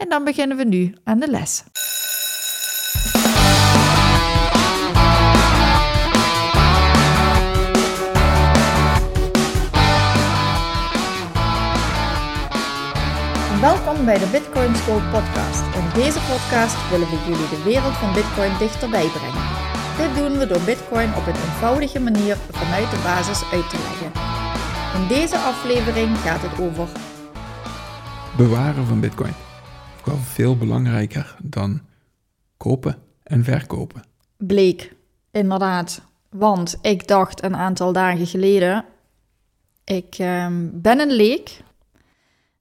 en dan beginnen we nu aan de les. Welkom bij de Bitcoin School podcast. In deze podcast willen we jullie de wereld van Bitcoin dichterbij brengen. Dit doen we door Bitcoin op een eenvoudige manier vanuit de basis uit te leggen. In deze aflevering gaat het over bewaren van Bitcoin. Wel veel belangrijker dan kopen en verkopen. bleek, inderdaad. Want ik dacht een aantal dagen geleden, ik ehm, ben een leek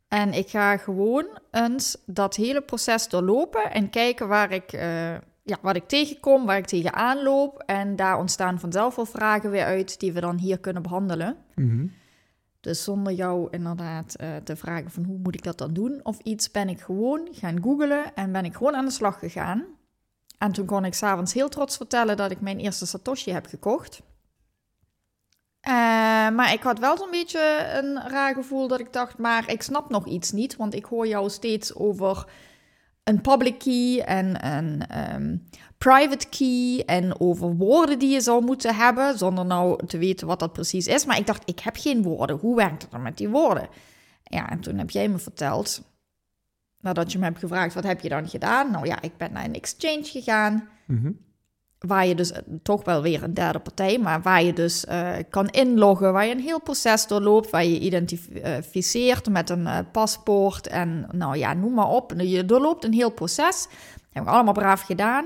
en ik ga gewoon eens dat hele proces doorlopen en kijken waar ik, eh, ja, wat ik tegenkom, waar ik tegenaan loop. En daar ontstaan vanzelf wel vragen weer uit die we dan hier kunnen behandelen. Mhm. Dus zonder jou inderdaad eh, te vragen van hoe moet ik dat dan doen of iets, ben ik gewoon gaan googlen en ben ik gewoon aan de slag gegaan. En toen kon ik s'avonds heel trots vertellen dat ik mijn eerste Satoshi heb gekocht. Eh, maar ik had wel zo'n beetje een raar gevoel dat ik dacht, maar ik snap nog iets niet, want ik hoor jou steeds over een public key en een ehm, private key en over woorden die je zou moeten hebben, zonder nou te weten wat dat precies is. Maar ik dacht, ik heb geen woorden. Hoe werkt het dan met die woorden? Ja, en toen heb jij me verteld, nadat je me hebt gevraagd, wat heb je dan gedaan? Nou ja, ik ben naar een exchange gegaan, Mhm. waar je dus eh, toch wel weer een derde partij, maar waar je dus eh, kan inloggen, waar je een heel proces doorloopt, waar je identificeert met een eh, paspoort en nou ja, noem maar op. Je doorloopt een heel proces. Heb ik allemaal braaf gedaan.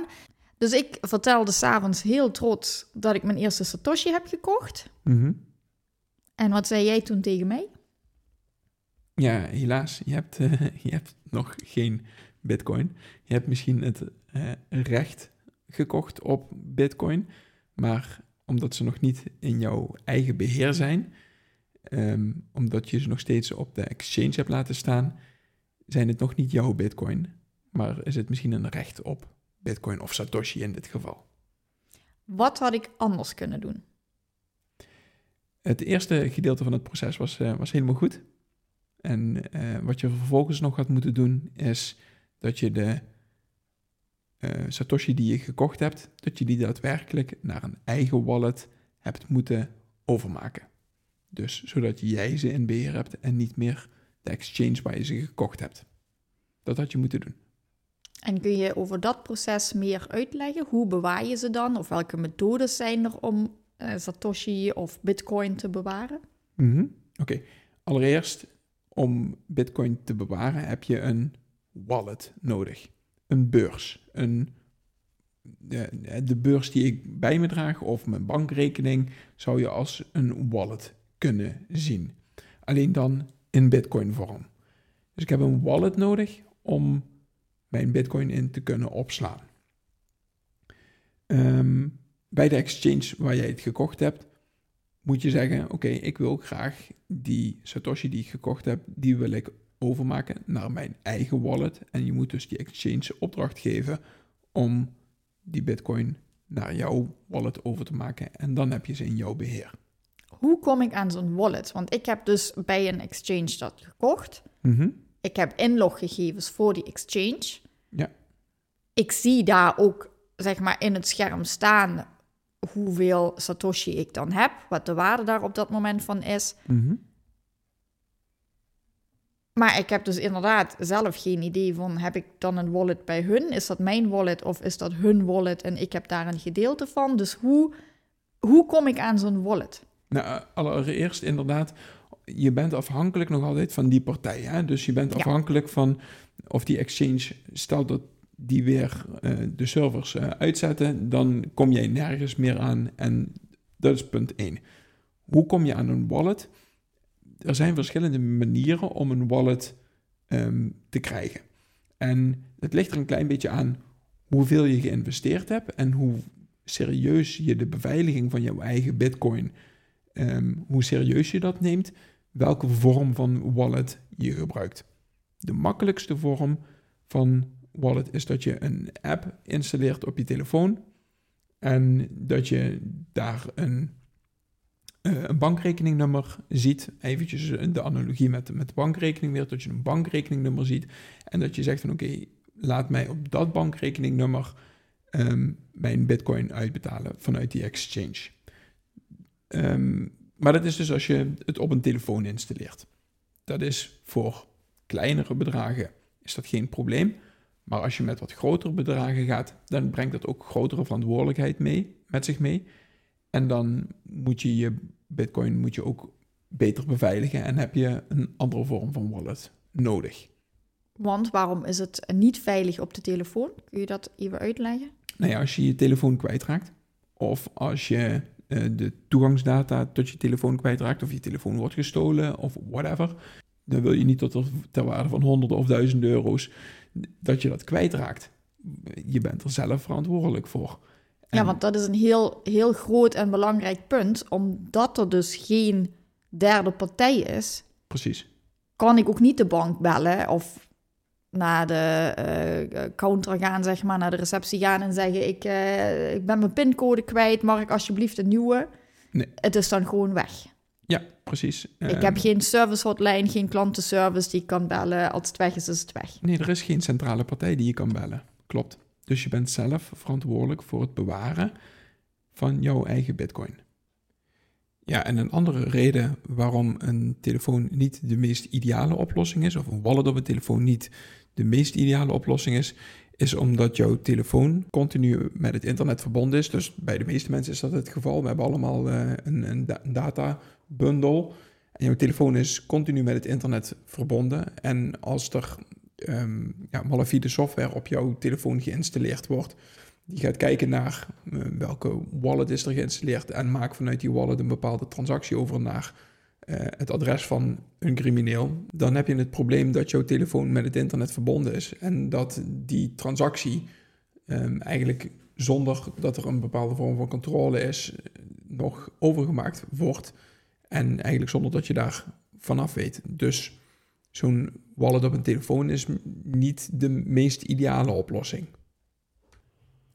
Dus ik vertelde s'avonds heel trots dat ik mijn eerste Satoshi heb gekocht. Mhm. En wat zei jij toen tegen mij? Ja, helaas, je hebt, eh, je hebt nog geen Bitcoin. Je hebt misschien het eh, recht gekocht op Bitcoin, maar omdat ze nog niet in jouw eigen beheer zijn, ehm, omdat je ze nog steeds op de exchange hebt laten staan, zijn het nog niet jouw Bitcoin, maar is het misschien een recht op Bitcoin of Satoshi in dit geval. Wat had ik anders kunnen doen? Het eerste gedeelte van het proces was, eh, was helemaal goed. En eh, wat je vervolgens nog had moeten doen, is dat je de eh, Satoshi die je gekocht hebt, dat je die daadwerkelijk naar een eigen wallet hebt moeten overmaken. Dus zodat jij ze in beheer hebt en niet meer de exchange waar je ze gekocht hebt. Dat had je moeten doen. En kun je over dat proces meer uitleggen? Hoe bewaar je ze dan? Of welke methodes zijn er om eh, Satoshi of Bitcoin te bewaren? Mhm. Oké, allereerst om Bitcoin te bewaren heb je een wallet nodig. Een beurs. Een, de, de beurs die ik bij me draag of mijn bankrekening zou je als een wallet kunnen zien. Alleen dan in Bitcoin vorm. Dus ik heb een wallet nodig om mijn Bitcoin in te kunnen opslaan. Ehm, bij de exchange waar jij het gekocht hebt, moet je zeggen: Oké, ik wil graag die Satoshi die ik gekocht heb, die wil ik overmaken naar mijn eigen wallet. En je moet dus die exchange opdracht geven om die Bitcoin naar jouw wallet over te maken. En dan heb je ze in jouw beheer. Hoe kom ik aan zo'n wallet? Want ik heb dus bij een exchange dat gekocht. Mhm. Ik heb inloggegevens voor die exchange. Ja. Ik zie daar ook, zeg maar, in het scherm staan hoeveel Satoshi ik dan heb, wat de waarde daar op dat moment van is. Mhm. Maar ik heb dus inderdaad zelf geen idee van, heb ik dan een wallet bij hun? Is dat mijn wallet of is dat hun wallet en ik heb daar een gedeelte van? Dus hoe, hoe kom ik aan zo'n wallet? Nou, allereerst inderdaad, je bent afhankelijk nog altijd van die partij. Hè? Dus je bent Ja. afhankelijk van of die exchange, stel dat die weer eh, de servers eh, uitzetten, dan kom jij nergens meer aan. En dat is punt 1. Hoe kom je aan een wallet? Er zijn verschillende manieren om een wallet ehm, te krijgen. En het ligt er een klein beetje aan hoeveel je geïnvesteerd hebt en hoe serieus je de beveiliging van jouw eigen bitcoin, ehm, hoe serieus je dat neemt, welke vorm van wallet je gebruikt. De makkelijkste vorm van wallet is dat je een app installeert op je telefoon en dat je daar een, uh, een bankrekeningnummer ziet. Eventjes de analogie met, met bankrekening weer, dat je een bankrekeningnummer ziet en dat je zegt van oké, laat mij op dat bankrekeningnummer Ehm, mijn bitcoin uitbetalen vanuit die exchange. Ehm, maar dat is dus als je het op een telefoon installeert. Dat is voor kleinere bedragen is dat geen probleem. Maar als je met wat grotere bedragen gaat, dan brengt dat ook grotere verantwoordelijkheid mee, met zich mee. En dan moet je je bitcoin moet je ook beter beveiligen en heb je een andere vorm van wallet nodig. Want waarom is het niet veilig op de telefoon? Kun je dat even uitleggen? Nou ja, als je je telefoon kwijtraakt, of als je de toegangsdata tot je telefoon kwijtraakt, of je telefoon wordt gestolen, of whatever, dan wil je niet tot er, ter waarde van honderden of duizenden euro's dat je dat kwijtraakt. Je bent er zelf verantwoordelijk voor. Ja, want dat is een heel, heel groot en belangrijk punt, omdat er dus geen derde partij is. Precies. Kan ik ook niet de bank bellen of naar de uh, counter gaan, zeg maar, naar de receptie gaan en zeggen: ik, uh, ik ben mijn pincode kwijt, mag ik alsjeblieft een nieuwe? Nee. Het is dan gewoon weg. Ja, precies. Ik heb ehm, geen service hotline, geen klantenservice die ik kan bellen. Als het weg is, is het weg. Nee, er is geen centrale partij die je kan bellen. Klopt. Dus je bent zelf verantwoordelijk voor het bewaren van jouw eigen bitcoin. Ja, en een andere reden waarom een telefoon niet de meest ideale oplossing is, of een wallet op een telefoon niet de meest ideale oplossing is, is omdat jouw telefoon continu met het internet verbonden is. Dus bij de meeste mensen is dat het geval. We hebben allemaal uh, een, een, data bundle. En jouw telefoon is continu met het internet verbonden. En als er um, ja, malafide software op jouw telefoon geïnstalleerd wordt, die gaat kijken naar uh, welke wallet is er geïnstalleerd en maakt vanuit die wallet een bepaalde transactie over naar uh, het adres van een crimineel, dan heb je het probleem dat jouw telefoon met het internet verbonden is en dat die transactie um, eigenlijk zonder dat er een bepaalde vorm van controle is, nog overgemaakt wordt en eigenlijk zonder dat je daar vanaf weet. Dus zo'n wallet op een telefoon is niet de meest ideale oplossing.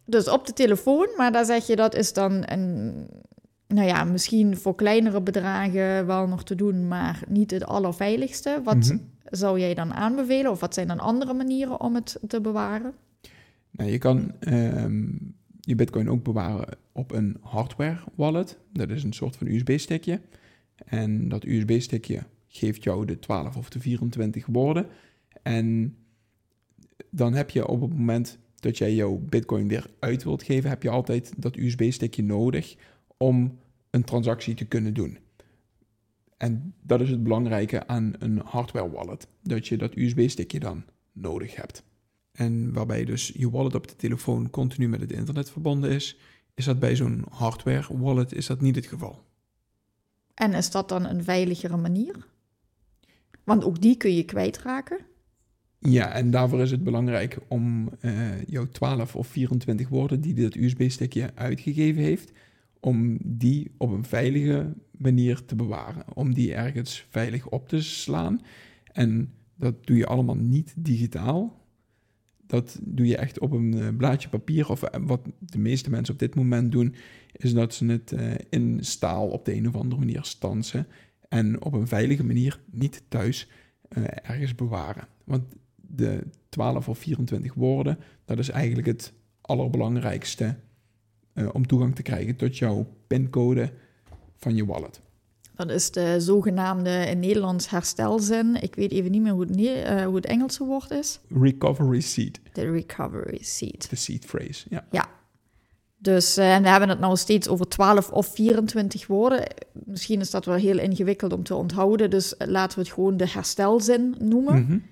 Dus op de telefoon, maar daar zeg je dat is dan een, nou ja, misschien voor kleinere bedragen wel nog te doen, maar niet het allerveiligste. Wat mhm. zou jij dan aanbevelen? Of wat zijn dan andere manieren om het te bewaren? Nou, je kan ehm, je Bitcoin ook bewaren op een hardware wallet. Dat is een soort van USB-stickje. En dat USB-stickje geeft jou de 12 of de 24 woorden. En dan heb je op het moment dat jij jouw Bitcoin weer uit wilt geven, heb je altijd dat USB-stickje nodig om een transactie te kunnen doen. En dat is het belangrijke aan een hardware wallet, dat je dat USB-stickje dan nodig hebt. En waarbij dus je wallet op de telefoon continu met het internet verbonden is, is dat bij zo'n hardware wallet is dat niet het geval. En is dat dan een veiligere manier? Want ook die kun je kwijtraken. Ja, en daarvoor is het belangrijk om uh, jouw 12 of 24 woorden die dat USB-stickje uitgegeven heeft, om die op een veilige manier te bewaren. Om die ergens veilig op te slaan. En dat doe je allemaal niet digitaal. Dat doe je echt op een eh, blaadje papier. Of eh, wat de meeste mensen op dit moment doen, is dat ze het in staal op de een of andere manier stansen. En op een veilige manier niet thuis ergens bewaren. Want de 12 of 24 woorden, dat is eigenlijk het allerbelangrijkste uh, om toegang te krijgen tot jouw pincode van je wallet. Dat is de zogenaamde in Nederlands herstelzin. Ik weet even niet meer hoe het, uh, hoe het Engelse woord is. Recovery seed. De recovery seed. De seed phrase, ja. Ja. Dus uh, we hebben het nou steeds over 12 of 24 woorden. Misschien is dat wel heel ingewikkeld om te onthouden. Dus laten we het gewoon de herstelzin noemen. Mm -hmm.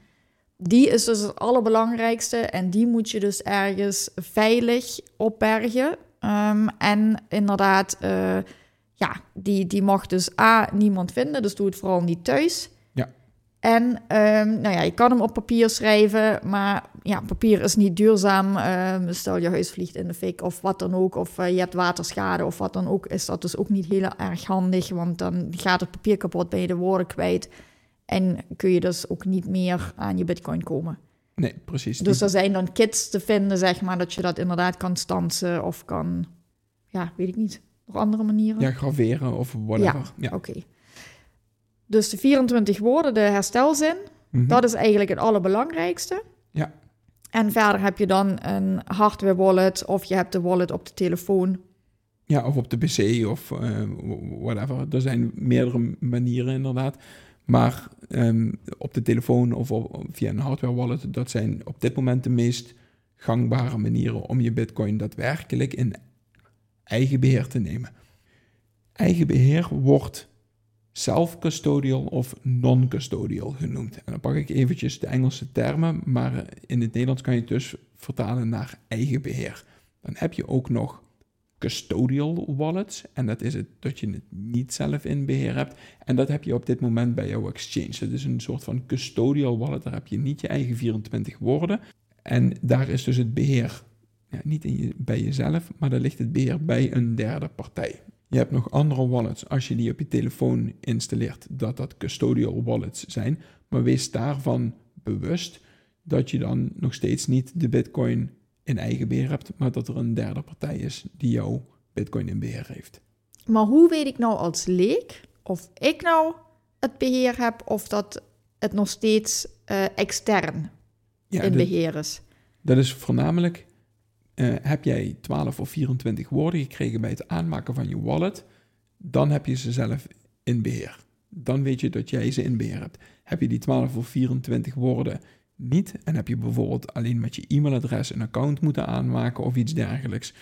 Die is dus het allerbelangrijkste en die moet je dus ergens veilig opbergen. Um, en inderdaad, uh, ja, die, die mag dus A, niemand vinden, dus doe het vooral niet thuis. Ja. En ehm, nou ja, je kan hem op papier schrijven, maar ja, papier is niet duurzaam. Ehm, stel je huis vliegt in de fik of wat dan ook, of eh, je hebt waterschade of wat dan ook, is dat dus ook niet heel erg handig, want dan gaat het papier kapot, ben je de woorden kwijt en kun je dus ook niet meer aan je bitcoin komen. Nee, precies. Dus er zijn dan kits te vinden, zeg maar, dat je dat inderdaad kan stansen of kan, ja, weet ik niet, nog andere manieren? Ja, graveren of whatever. Ja, Ja, oké. Dus de 24 woorden, de herstelzin, Mhm. dat is eigenlijk het allerbelangrijkste. Ja. En verder heb je dan een hardware wallet of je hebt de wallet op de telefoon. Ja, of op de pc of eh, whatever. Er zijn meerdere manieren inderdaad. Maar ehm, op de telefoon of via een hardware wallet, dat zijn op dit moment de meest gangbare manieren om je bitcoin daadwerkelijk in eigen beheer te nemen. Eigen beheer wordt self-custodial of non-custodial genoemd. En dan pak ik eventjes de Engelse termen, maar in het Nederlands kan je het dus vertalen naar eigen beheer. Dan heb je ook nog custodial wallets. En dat is het dat je het niet zelf in beheer hebt. En dat heb je op dit moment bij jouw exchange. Dat is een soort van custodial wallet. Daar heb je niet je eigen 24 woorden. En daar is dus het beheer ja, niet in je, bij jezelf, maar daar ligt het beheer bij een derde partij. Je hebt nog andere wallets als je die op je telefoon installeert, dat dat custodial wallets zijn. Maar wees daarvan bewust dat je dan nog steeds niet de bitcoin in eigen beheer hebt, maar dat er een derde partij is die jouw bitcoin in beheer heeft. Maar hoe weet ik nou als leek of ik nou het beheer heb of dat het nog steeds eh, extern Ja, in beheer is? Dat is voornamelijk, eh, heb jij 12 of 24 woorden gekregen bij het aanmaken van je wallet, dan heb je ze zelf in beheer. Dan weet je dat jij ze in beheer hebt. Heb je die 12 of 24 woorden niet en heb je bijvoorbeeld alleen met je e-mailadres een account moeten aanmaken of iets dergelijks,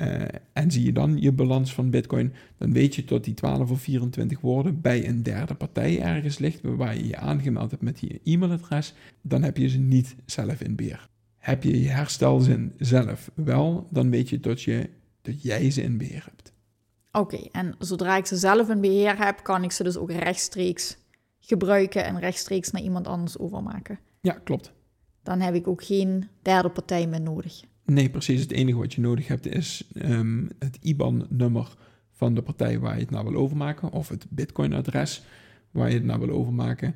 eh, en zie je dan je balans van Bitcoin, dan weet je dat die 12 of 24 woorden bij een derde partij ergens ligt, waar je je aangemeld hebt met je e-mailadres, dan heb je ze niet zelf in beheer. Heb je je herstelzin zelf wel, dan weet je dat, je dat jij ze in beheer hebt. Oké, en zodra ik ze zelf in beheer heb, kan ik ze dus ook rechtstreeks gebruiken en rechtstreeks naar iemand anders overmaken. Ja, klopt. Dan heb ik ook geen derde partij meer nodig. Nee, precies. Het enige wat je nodig hebt is ehm, het IBAN-nummer van de partij waar je het naar wil overmaken, of het Bitcoin-adres waar je het naar wil overmaken.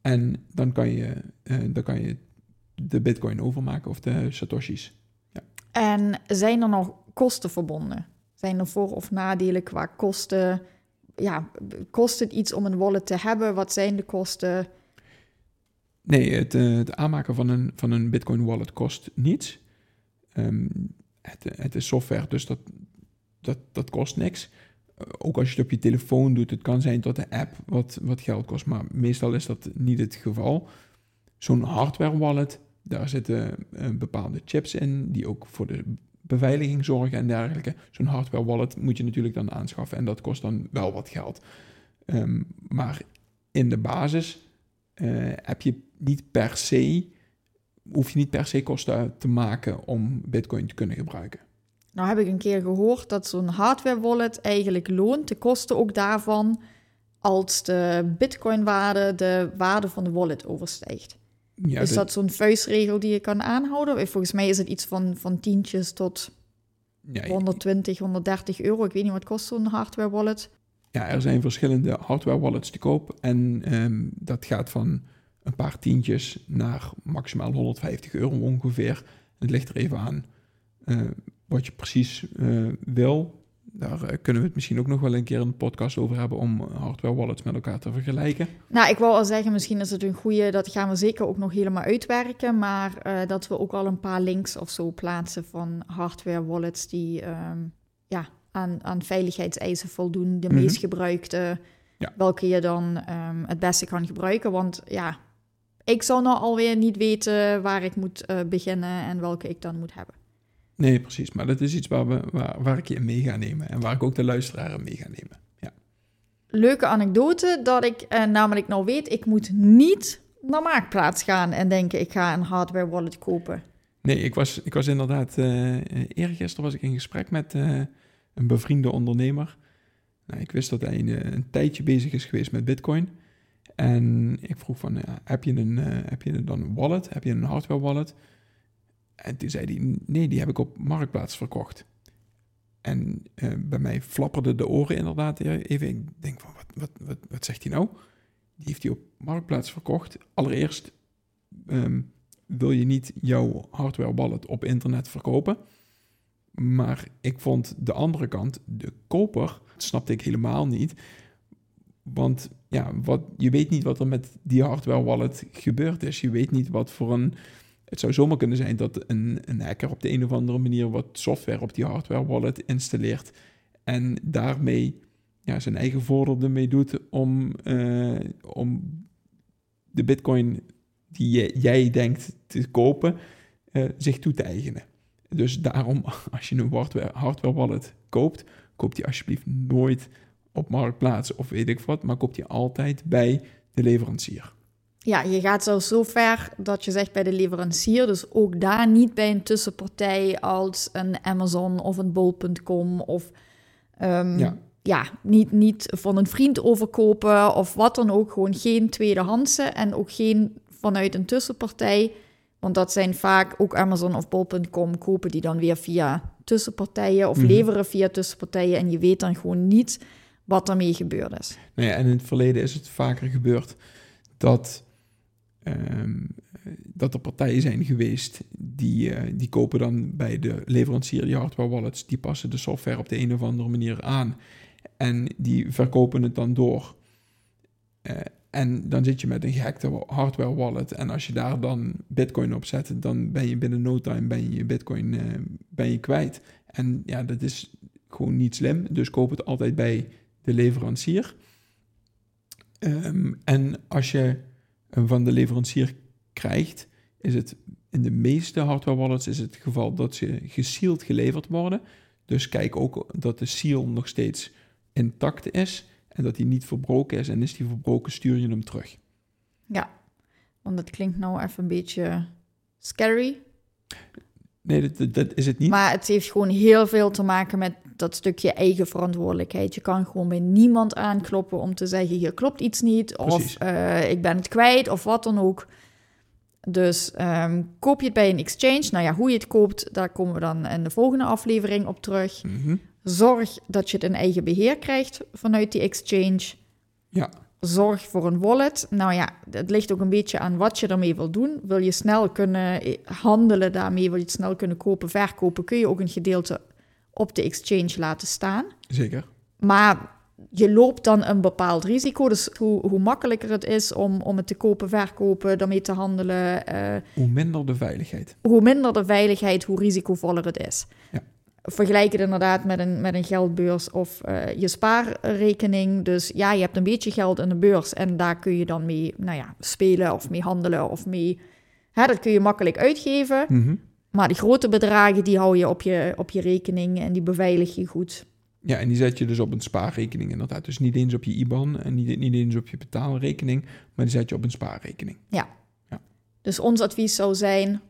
En dan kan je, eh, dan kan je de Bitcoin overmaken of de Satoshis. En zijn er nog kosten verbonden? Zijn er voor- of nadelen qua kosten? Ja, kost het iets om een wallet te hebben? Wat zijn de kosten? Nee, het, eh, het aanmaken van een, van een Bitcoin wallet kost niets. Ehm, het, het is software, dus dat, dat, dat kost niks. Eh, ook als je het op je telefoon doet, het kan zijn dat de app wat, wat geld kost, maar meestal is dat niet het geval. Zo'n hardware wallet, daar zitten eh, bepaalde chips in, die ook voor de beveiliging zorgen en dergelijke. Zo'n hardware wallet moet je natuurlijk dan aanschaffen en dat kost dan wel wat geld. Ehm, maar in de basis heb je niet per se, hoef je niet per se kosten te maken om Bitcoin te kunnen gebruiken. Nou heb ik een keer gehoord dat zo'n hardware wallet eigenlijk loont de kosten ook daarvan als de bitcoinwaarde de waarde van de wallet overstijgt. Ja, is dat zo'n vuistregel die je kan aanhouden? Volgens mij is het iets van, van tientjes tot ja, 120, 130 euro. Ik weet niet wat kost zo'n hardware wallet. ja, er zijn verschillende hardware wallets te koop en ehm, dat gaat van een paar tientjes naar maximaal 150 euro ongeveer. Het ligt er even aan eh, wat je precies eh, wil. Daar eh, kunnen we het misschien ook nog wel een keer een podcast over hebben om hardware wallets met elkaar te vergelijken. Nou, ik wou al zeggen, misschien is het een goede, dat gaan we zeker ook nog helemaal uitwerken, maar dat we ook al een paar links of zo plaatsen van hardware wallets die ehm, ja, aan, aan veiligheidseisen voldoen, de Mhm. meest gebruikte, Ja. welke je dan ehm, het beste kan gebruiken. Want ja, ik zou nou alweer niet weten waar ik moet eh, beginnen en welke ik dan moet hebben. Nee, precies. Maar dat is iets waar, we, waar, waar ik je in mee ga nemen. En waar ik ook de luisteraar in mee ga nemen. Ja. Leuke anekdote dat ik eh, namelijk nou weet, ik moet niet naar Marktplaats gaan en denken ik ga een hardware wallet kopen. Nee, ik was, ik was inderdaad... eh eergisteren was ik in gesprek met een bevriende ondernemer. Nou, ik wist dat hij een, een tijdje bezig is geweest met bitcoin. En ik vroeg van, heb, je een, eh, heb je dan een wallet? Heb je een hardware wallet? En toen zei hij, nee, die heb ik op Marktplaats verkocht. En eh, bij mij flapperden de oren inderdaad even. Ik denk van, wat, wat, wat, wat zegt hij nou? Die heeft hij op Marktplaats verkocht. Allereerst ehm, wil je niet jouw hardware wallet op internet verkopen. Maar ik vond de andere kant, de koper, snapte ik helemaal niet. Want ja, wat, je weet niet wat er met die hardware wallet gebeurd is. Je weet niet wat voor een. Het zou zomaar kunnen zijn dat een, hacker op de een of andere manier wat software op die hardware wallet installeert. En daarmee ja, zijn eigen voordeel ermee doet om, uh, om de bitcoin die jij denkt te kopen, uh, zich toe te eigenen. Dus daarom, als je een hardware, hardware wallet koopt, koop die alsjeblieft nooit op marktplaats of weet ik wat, maar koop die altijd bij de leverancier. Ja, je gaat zelfs zo ver dat je zegt bij de leverancier, dus ook daar niet bij een tussenpartij als een Amazon of een bol.com of um, ja. ja, niet, niet van een vriend overkopen of wat dan ook. Gewoon geen tweedehandse en ook geen vanuit een tussenpartij. Want dat zijn vaak ook Amazon of bol.com kopen die dan weer via tussenpartijen of mhm. leveren via tussenpartijen. En je weet dan gewoon niet wat ermee gebeurd is. Nou ja, en in het verleden is het vaker gebeurd dat, um, dat er partijen zijn geweest die, uh, die kopen dan bij de leverancier die hardware wallets, die passen de software op de een of andere manier aan en die verkopen het dan door. Uh, en dan zit je met een gehackte hardware wallet. En als je daar dan bitcoin op zet, dan ben je binnen no time ben je bitcoin uh, ben je kwijt. En ja, dat is gewoon niet slim. Dus koop het altijd bij de leverancier. Um, en als je hem van de leverancier krijgt, is het in de meeste hardware wallets is het geval dat ze gesealed geleverd worden. Dus kijk ook dat de seal nog steeds intact is en dat die niet verbroken is. En is die verbroken, stuur je hem terug. Ja, want dat klinkt nou even een beetje scary. Nee, dat, dat, is het niet. Maar het heeft gewoon heel veel te maken met dat stukje eigen verantwoordelijkheid. Je kan gewoon bij niemand aankloppen om te zeggen: hier klopt iets niet, of uh, ik ben het kwijt, of wat dan ook. Dus um, koop je het bij een exchange. Nou ja, hoe je het koopt, daar komen we dan in de volgende aflevering op terug. Mm Zorg dat je het in eigen beheer krijgt vanuit die exchange. Ja. Zorg voor een wallet. Nou ja, het ligt ook een beetje aan wat je ermee wil doen. Wil je snel kunnen eh, handelen daarmee, wil je het snel kunnen kopen, verkopen, kun je ook een gedeelte op de exchange laten staan. Zeker. Maar je loopt dan een bepaald risico. Dus hoe, hoe makkelijker het is om, om het te kopen, verkopen, daarmee te handelen. Uh, hoe minder de veiligheid. Hoe minder de veiligheid, hoe risicovoller het is. Ja vergelijk het inderdaad met een, met een geldbeurs of uh, je spaarrekening. Dus ja, je hebt een beetje geld in de beurs en daar kun je dan mee nou ja, spelen of mee handelen of mee... Hè, dat kun je makkelijk uitgeven. Mhm. Maar die grote bedragen, die hou je op je, op je rekening en die beveilig je goed. Ja, en die zet je dus op een spaarrekening inderdaad. Dus niet eens op je IBAN en niet, niet eens op je betaalrekening, maar die zet je op een spaarrekening. Ja. ja. Dus ons advies zou zijn...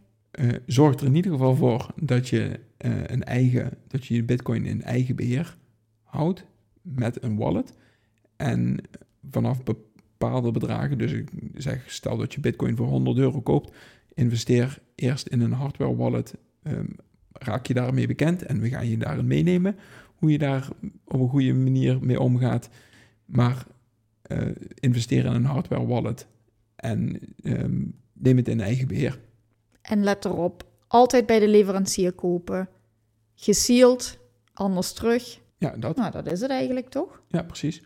Uh, zorg er in ieder geval voor dat je uh, een eigen, dat je je bitcoin in eigen beheer houdt met een wallet. En vanaf bepaalde bedragen, dus ik zeg, stel dat je bitcoin voor 100 euro koopt, investeer eerst in een hardware wallet. Um, raak je daarmee bekend en we gaan je daarin meenemen hoe je daar op een goede manier mee omgaat. Maar uh, investeer in een hardware wallet en um, neem het in eigen beheer. En let erop, altijd bij de leverancier kopen. Gesealed, anders terug. Ja, dat. Nou, dat is het eigenlijk toch? Ja, precies.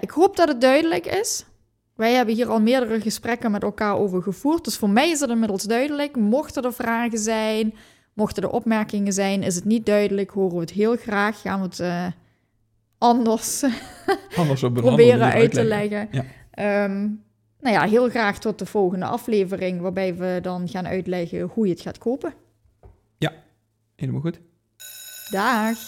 Ik hoop dat het duidelijk is. Wij hebben hier al meerdere gesprekken met elkaar over gevoerd. Dus voor mij is het inmiddels duidelijk. Mochten er vragen zijn, mochten er opmerkingen zijn, is het niet duidelijk, horen we het heel graag. Gaan we het uh, anders, anders op proberen uit te leggen. Ja. Um, nou ja, heel graag tot de volgende aflevering, waarbij we dan gaan uitleggen hoe je het gaat kopen. Ja, helemaal goed. Dag.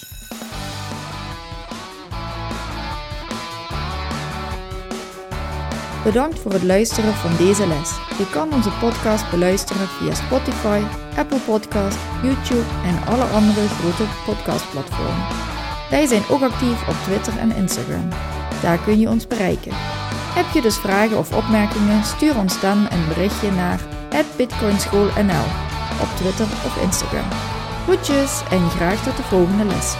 Bedankt voor het luisteren van deze les. Je kan onze podcast beluisteren via Spotify, Apple Podcast, YouTube en alle andere grote podcastplatformen. Wij zijn ook actief op Twitter en Instagram. Daar kun je ons bereiken. Heb je dus vragen of opmerkingen? Stuur ons dan een berichtje naar bitcoinschoolnl op Twitter of Instagram. Groetjes en graag tot de volgende les.